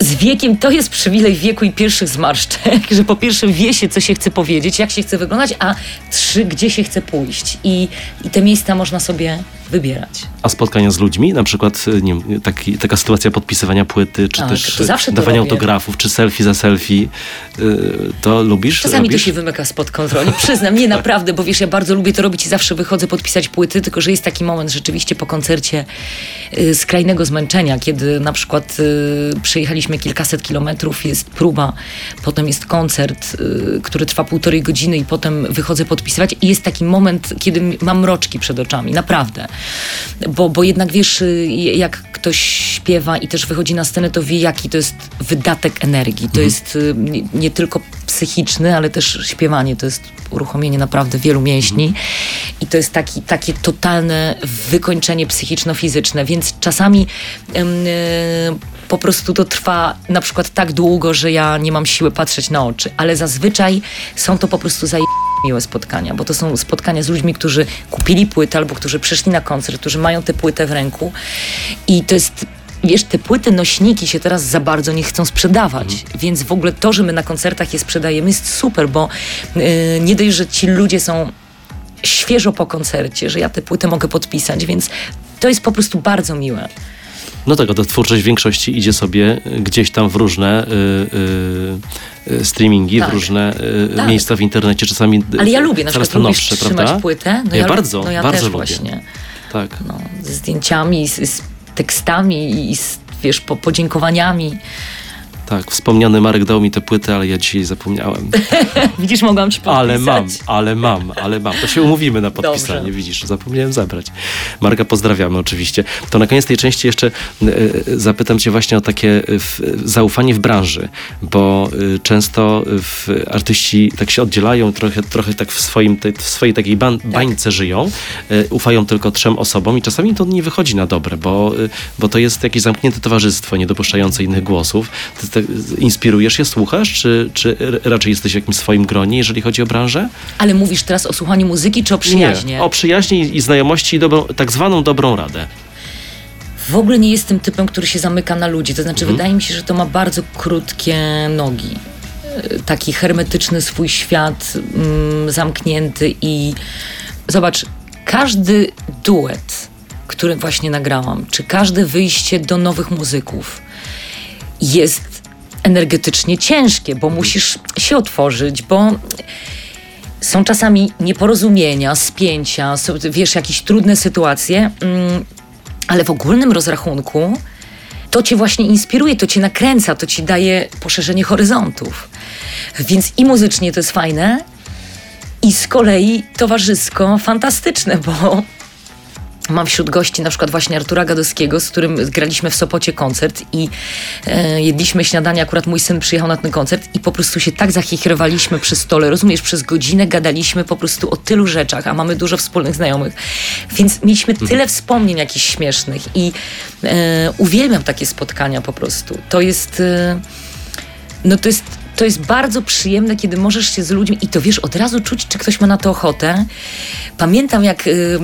z wiekiem to jest przywilej wieku i pierwszych zmarszczek, [laughs] że po pierwsze wie się, co się chce powiedzieć, jak się chce wyglądać, a trzy, gdzie się chce pójść. I, i te miejsca można sobie wybierać. A spotkania z ludźmi, na przykład nie wiem, taki, taka sytuacja podpisywania płyty, czy tak, też dawania autografów, czy selfie za selfie, yy, to lubisz? Czasami robisz? to się wymyka spod kontroli. [laughs] Przyznam, nie naprawdę, bo wiesz, ja bardzo lubię to robić i zawsze wychodzę podpisać płyty, tylko że jest taki moment rzeczywiście po koncercie yy, skrajnego zmęczenia, kiedy na przykład przejechaliśmy kilkaset kilometrów, jest próba, potem jest koncert, który trwa półtorej godziny i potem wychodzę podpisywać i jest taki moment, kiedy mam mroczki przed oczami, naprawdę bo, bo jednak wiesz, y, jak ktoś śpiewa i też wychodzi na scenę, to wie, jaki to jest wydatek energii. To mhm. jest y, nie, nie, tylko psychiczny, ale też śpiewanie. To jest uruchomienie naprawdę wielu mięśni mhm. i to jest taki, takie totalne wykończenie psychiczno-fizyczne, więc czasami yy, po prostu to trwa na przykład tak długo, że ja nie mam siły patrzeć na oczy, ale zazwyczaj są to po prostu zaje miłe spotkania, bo to są spotkania z ludźmi, którzy kupili płytę albo którzy przyszli na koncert, którzy mają tę płytę w ręku i to jest wiesz, te płyty, nośniki się teraz za bardzo nie chcą sprzedawać, mhm. więc w ogóle to, że my na koncertach je sprzedajemy jest super, bo yy, nie dość, że ci ludzie są świeżo po koncercie, że ja tę płytę mogę podpisać, więc to jest po prostu bardzo miłe. No tak, to twórczość w większości idzie sobie gdzieś tam w różne y, y, streamingi, tak. w różne y, tak. miejsca w internecie, czasami Ale ja lubię na przykład nowsze, prawda? płytę. No ja, ja bardzo, no ja bardzo lubię. właśnie. Tak. No, z zdjęciami, z, z tekstami i z wiesz, po, podziękowaniami. Tak, wspomniany Marek dał mi te płyty, ale ja dzisiaj zapomniałem. [laughs] widzisz, mogłam ci podpisać. Ale mam, ale mam, ale mam. To się umówimy na podpisanie, Dobrze. widzisz, zapomniałem zabrać. Marka pozdrawiamy oczywiście. To na koniec tej części jeszcze y, zapytam cię właśnie o takie zaufanie w branży, bo często artyści tak się oddzielają, trochę, trochę tak w, swoim, w swojej takiej ban, tak. bańce żyją, ufają tylko trzem osobom i czasami to nie wychodzi na dobre, bo, bo to jest jakieś zamknięte towarzystwo, nie dopuszczające innych głosów inspirujesz się, słuchasz, czy, czy raczej jesteś w jakimś swoim gronie, jeżeli chodzi o branżę? Ale mówisz teraz o słuchaniu muzyki, czy o przyjaźnie? Nie, o przyjaźni i znajomości i dobrą, tak zwaną dobrą radę. W ogóle nie jestem typem, który się zamyka na ludzi. To znaczy, mhm. wydaje mi się, że to ma bardzo krótkie nogi taki hermetyczny swój świat, mm, zamknięty i zobacz, każdy duet, który właśnie nagrałam, czy każde wyjście do nowych muzyków jest energetycznie ciężkie, bo musisz się otworzyć, bo są czasami nieporozumienia, spięcia, są, wiesz, jakieś trudne sytuacje, mm, ale w ogólnym rozrachunku to cię właśnie inspiruje, to cię nakręca, to ci daje poszerzenie horyzontów. Więc i muzycznie to jest fajne, i z kolei towarzysko fantastyczne, bo Mam wśród gości na przykład właśnie Artura Gadowskiego, z którym graliśmy w Sopocie koncert i e, jedliśmy śniadanie, akurat mój syn przyjechał na ten koncert i po prostu się tak zachichrowaliśmy przy stole, rozumiesz, przez godzinę gadaliśmy po prostu o tylu rzeczach, a mamy dużo wspólnych znajomych, więc mieliśmy Mhm. tyle wspomnień jakichś śmiesznych i e, uwielbiam takie spotkania po prostu. To jest... E, no to jest, to jest bardzo przyjemne, kiedy możesz się z ludźmi i to wiesz, od razu czuć, czy ktoś ma na to ochotę. Pamiętam, jak y,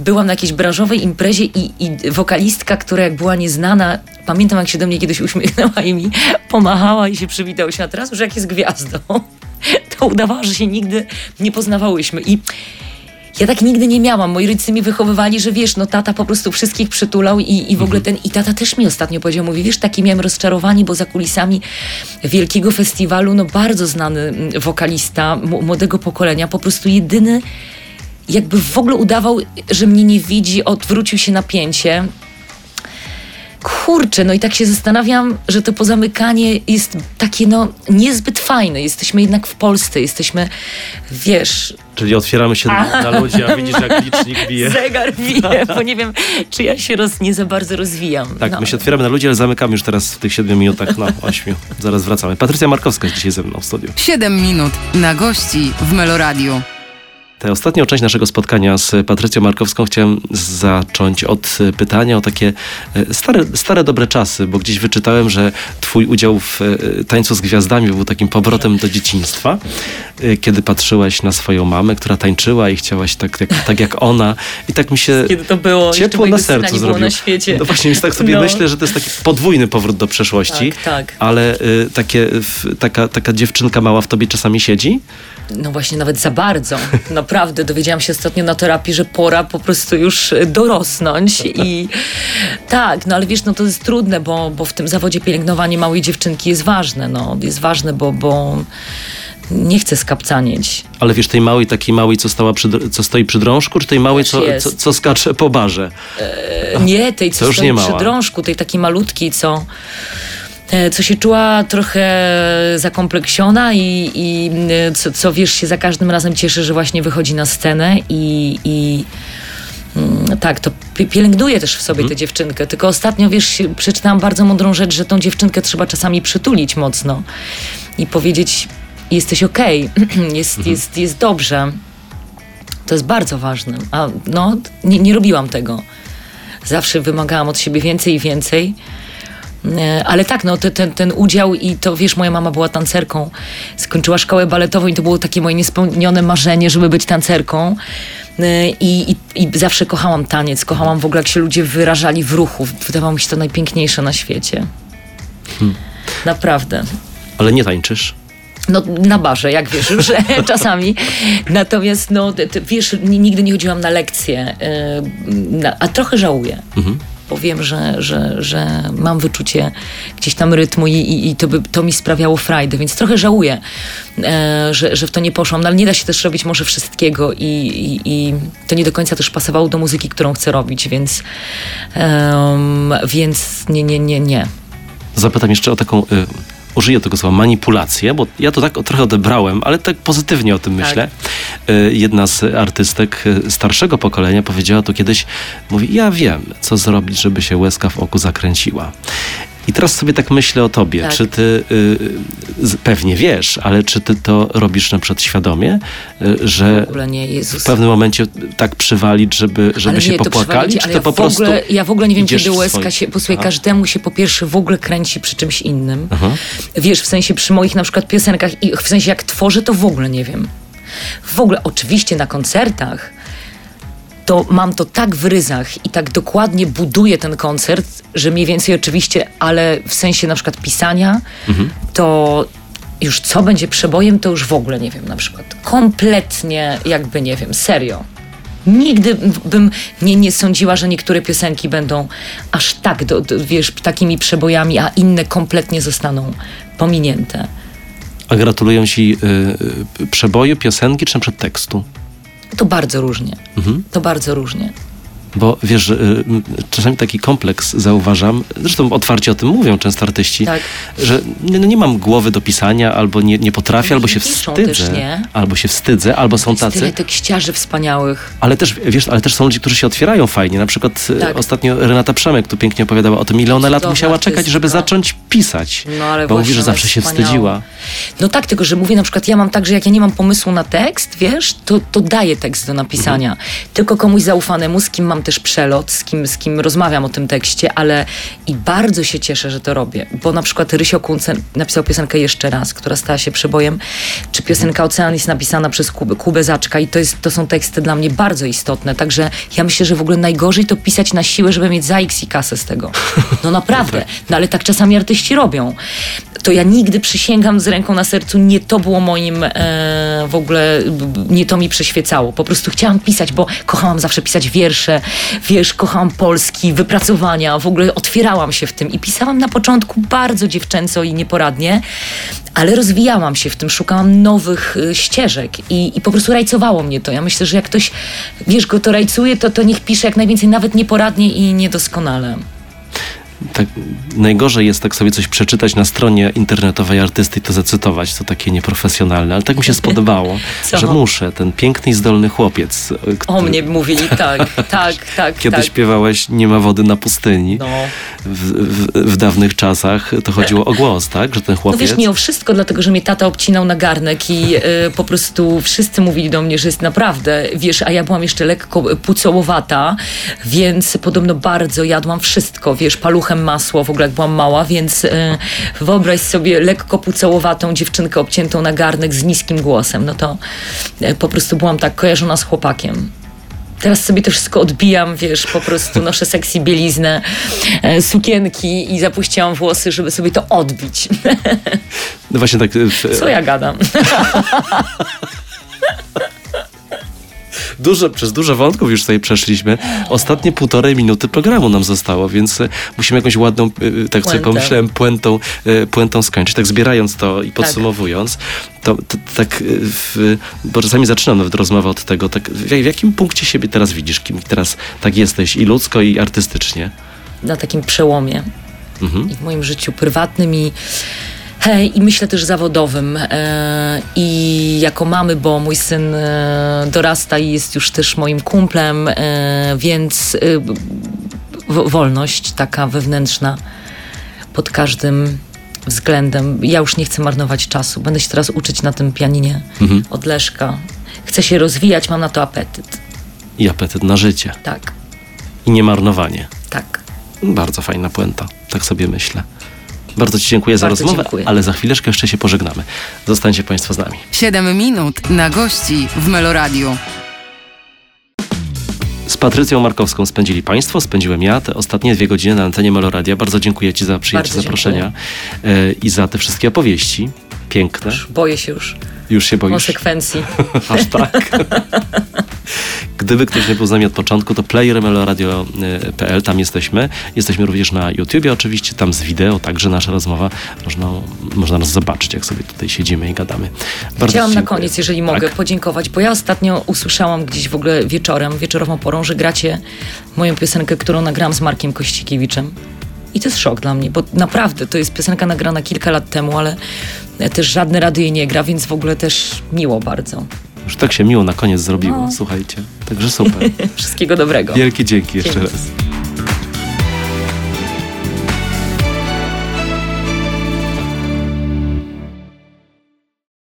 byłam na jakiejś branżowej imprezie i, i wokalistka, która jak była nieznana, pamiętam, jak się do mnie kiedyś [laughs] uśmiechnęła i mi pomachała i się przywitała się, a teraz już jak jest gwiazdą, [laughs] to udawała, że się nigdy nie poznawałyśmy i ja tak nigdy nie miałam. Moi rodzice mi wychowywali, że wiesz, no tata po prostu wszystkich przytulał i, i w ogóle ten... I tata też mi ostatnio powiedział, mówi, wiesz, takie miałem rozczarowanie, bo za kulisami wielkiego festiwalu, no bardzo znany mm, wokalista młodego pokolenia, po prostu jedyny jakby w ogóle udawał, że mnie nie widzi, odwrócił się napięcie. Kurczę, no i tak się zastanawiam, że to pozamykanie jest takie no niezbyt fajne. Jesteśmy jednak w Polsce, jesteśmy, wiesz, Czyli otwieramy się na, na ludzi, a widzisz, jak licznik [laughs] bije. zegar bije, bo nie wiem, czy ja się roz, nie za bardzo rozwijam. Tak, no. my się otwieramy na ludzi, ale zamykamy już teraz w tych 7 minutach, no 8. Zaraz wracamy. Patrycja Markowska jest dzisiaj ze mną w studiu. 7 minut na gości w Meloradiu. Tę ostatnią część naszego spotkania z Patrycją Markowską chciałem zacząć od e, pytania o takie e, stare, stare dobre czasy, bo gdzieś wyczytałem, że twój udział w e, Tańcu z Gwiazdami był takim powrotem do dzieciństwa, kiedy patrzyłaś na swoją mamę, która tańczyła i chciałaś tak, jak, tak jak ona i tak mi się [laughs] Kiedy to było, ciepło na sercu nie było zrobił. na świecie. No właśnie, więc tak sobie No. myślę, że to jest taki podwójny powrót do przeszłości, Tak, tak. ale y, takie, w, taka, taka dziewczynka mała w tobie czasami siedzi? No właśnie, nawet za bardzo. [laughs] Naprawdę, dowiedziałam się ostatnio na terapii, że pora po prostu już e, dorosnąć i [laughs] tak, no ale wiesz, no to jest trudne, bo, bo w tym zawodzie pielęgnowanie małej dziewczynki jest ważne, no jest ważne, bo, bo nie chcę skapcanieć. Ale wiesz, tej małej, takiej małej, co, stała przy, co stoi przy drążku, czy tej małej, co, co, co skacze po barze? E, Nie, tej, co już stoi przy drążku, tej takiej malutkiej, co, co się czuła trochę zakompleksiona i, i e, co, co wiesz, się za każdym razem cieszy, że właśnie wychodzi na scenę i, i mm, tak, to pi- pielęgnuje też w sobie tę dziewczynkę. Tylko ostatnio, wiesz, przeczytałam bardzo mądrą rzecz, że tą dziewczynkę trzeba czasami przytulić mocno i powiedzieć, jesteś okej, [clears throat] jest, jest, jest dobrze. To jest bardzo ważne. A no, nie, nie robiłam tego. Zawsze wymagałam od siebie więcej i więcej. E, Ale tak, no te, ten, ten udział i to, wiesz, moja mama była tancerką, skończyła szkołę baletową i to było takie moje niespełnione marzenie, żeby być tancerką. E, I, i, I zawsze kochałam taniec, kochałam w ogóle, jak się ludzie wyrażali w ruchu. Wydawało mi się to najpiękniejsze na świecie. Naprawdę. Ale nie tańczysz? No na barze, jak wiesz, [laughs] że czasami. Natomiast no, ty, ty, wiesz, ni- nigdy nie chodziłam na lekcje, yy, na, a trochę żałuję. Bo wiem, że, że, że mam wyczucie gdzieś tam rytmu i, i, i to, by, to mi sprawiało frajdę, więc trochę żałuję, e, że, że w to nie poszłam. No, ale nie da się też robić może wszystkiego i, i, i to nie do końca też pasowało do muzyki, którą chcę robić, więc, więc nie, nie, nie, nie. Zapytam jeszcze o taką, y, użyję tego słowa, manipulację, bo ja to tak trochę odebrałem, ale tak pozytywnie o tym Tak. myślę. Y, jedna z artystek y, starszego pokolenia powiedziała to kiedyś, mówi, ja wiem, co zrobić, żeby się łezka w oku zakręciła. I teraz sobie tak myślę o tobie, Tak. czy ty y, pewnie wiesz, ale czy ty to robisz na przykład świadomie, y, że W nie, w pewnym momencie tak przywalić, żeby, żeby ale się nie, popłakali, czy to ja po prostu ogóle, Ja w ogóle nie wiem, kiedy łezka swoim- się, posłuchaj, Aha. każdemu się po pierwsze w ogóle kręci przy czymś innym. Aha. Wiesz, w sensie przy moich na przykład piosenkach i w sensie jak tworzę, to w ogóle nie wiem. W ogóle, oczywiście na koncertach to mam to tak w ryzach i tak dokładnie buduję ten koncert, że mniej więcej oczywiście, ale w sensie na przykład pisania, to już co będzie przebojem, to już w ogóle nie wiem na przykład. Kompletnie jakby nie wiem, serio. Nigdy bym nie, nie sądziła, że niektóre piosenki będą aż tak, do, do, wiesz, takimi przebojami, a inne kompletnie zostaną pominięte. A gratulują ci y, y, przeboju, piosenki czy na przykład tekstu? To bardzo różnie. Mhm. To bardzo różnie. Bo wiesz, y, czasami taki kompleks zauważam, zresztą otwarcie o tym mówią często artyści, Tak. że nie, no nie mam głowy do pisania, albo nie, nie potrafię, No albo się wstydzę, też, albo się wstydzę, albo są Jest tyle tacy. tekściarzy wspaniałych. Ale też, wiesz, ale też są ludzie, którzy się otwierają fajnie. Na przykład y, Tak. ostatnio Renata Przemek tu pięknie opowiadała o tym, ile ona lat musiała czekać, żeby zacząć pisać. No, ale bo mówi, że zawsze się wstydziła. No tak, tylko że mówię na przykład, ja mam tak, że jak ja nie mam pomysłu na tekst, wiesz, to, to daję tekst do napisania. Tylko komuś zaufanemu, z kim mam też przelot, z kim, z kim rozmawiam o tym tekście, ale i bardzo się cieszę, że to robię. Bo na przykład Rysio Kuncen napisał piosenkę jeszcze raz, która stała się przebojem, czy piosenka Ocean jest napisana przez Kubę, Kubę Zaczka i to, jest, to są teksty dla mnie bardzo istotne. Także ja myślę, że w ogóle najgorzej to pisać na siłę, żeby mieć za X i kasę z tego. No naprawdę. [laughs] No ale tak czasami artyści robią. To ja nigdy przysięgam z ręką na sercu, nie to było moim e, w ogóle, nie to mi przeświecało. Po prostu chciałam pisać, bo kochałam zawsze pisać wiersze, wiesz, kochałam polski, wypracowania, w ogóle otwierałam się w tym i pisałam na początku bardzo dziewczęco i nieporadnie, ale rozwijałam się w tym, szukałam nowych y, ścieżek i, i po prostu rajcowało mnie to. Ja myślę, że jak ktoś, wiesz, go to rajcuje, to, to niech pisze jak najwięcej, nawet nieporadnie i niedoskonale. Tak, najgorzej jest tak sobie coś przeczytać na stronie internetowej artysty i to zacytować, to takie nieprofesjonalne, ale tak mi się spodobało, [laughs] Co? że muszę, ten piękny i zdolny chłopiec, y, O który mnie mówili tak, [laughs] tak, tak, kiedy tak. śpiewałeś Nie ma wody na pustyni No. w, w, w dawnych czasach, to chodziło o głos, tak? Że ten No chłopiec... wiesz, nie o wszystko, dlatego że mnie tata obcinał na garnek i e, po prostu wszyscy mówili do mnie, że jest naprawdę, wiesz, a ja byłam jeszcze lekko pucołowata, więc podobno bardzo jadłam wszystko, wiesz, masło w ogóle jak byłam mała, więc e, wyobraź sobie lekko pucołowatą dziewczynkę obciętą na garnek z niskim głosem, no to e, po prostu byłam tak kojarzona z chłopakiem. Teraz sobie to wszystko odbijam, wiesz, po prostu noszę sexy bieliznę, e, sukienki i zapuściłam włosy, żeby sobie to odbić. No właśnie tak... y, W, Co ja gadam? [laughs] Dużo, przez dużo wątków już tutaj przeszliśmy. Ostatnie półtorej minuty programu nam zostało, więc y, musimy jakąś ładną, y, tak sobie pomyślałem, puentą, puentą skończyć. Tak zbierając to i podsumowując, to, to tak, w, bo czasami zaczynam nawet rozmowę od tego, tak, w, w jakim punkcie siebie teraz widzisz, kim teraz tak jesteś i ludzko, i artystycznie? Na takim przełomie Mhm. i w moim życiu prywatnym i, i myślę też zawodowym. E, I jako mamy, bo mój syn e, dorasta i jest już też moim kumplem, e, więc wolność taka wewnętrzna pod każdym względem. Ja już nie chcę marnować czasu. Będę się teraz uczyć na tym pianinie Mhm. od Leszka. Chcę się rozwijać, mam na to apetyt. I apetyt na życie. Tak, I niemarnowanie. tak. Bardzo fajna puenta, tak sobie myślę. Bardzo Ci dziękuję za Bardzo rozmowę, dziękuję. ale za chwileczkę jeszcze się pożegnamy. Zostańcie Państwo z nami. 7 minut na gości w Meloradiu. Z Patrycją Markowską spędzili Państwo, spędziłem ja te ostatnie dwie godziny na antenie Meloradia. Bardzo dziękuję Ci za przyjęcie Bardzo zaproszenia e, i za te wszystkie opowieści. Piękne. Boję się już Już się boisz. konsekwencji. [laughs] Aż tak. [laughs] Gdyby ktoś nie był z nami od początku, to playermeloradio.pl, tam jesteśmy. Jesteśmy również na YouTubie oczywiście, tam z wideo, także nasza rozmowa. Można, można nas zobaczyć, jak sobie tutaj siedzimy i gadamy. Bardzo Chciałam ci na koniec, jeżeli mogę, Tak? podziękować, bo ja ostatnio usłyszałam gdzieś w ogóle wieczorem, wieczorową porą, że gracie moją piosenkę, którą nagrałam z Markiem Kościkiewiczem. I to jest szok dla mnie, bo naprawdę to jest piosenka nagrana kilka lat temu, ale też żadne radio jej nie gra, więc w ogóle też miło bardzo. Już tak się miło na koniec zrobiło, No. słuchajcie. Także super. [laughs] Wszystkiego dobrego. Wielkie dzięki jeszcze Dzięki. raz.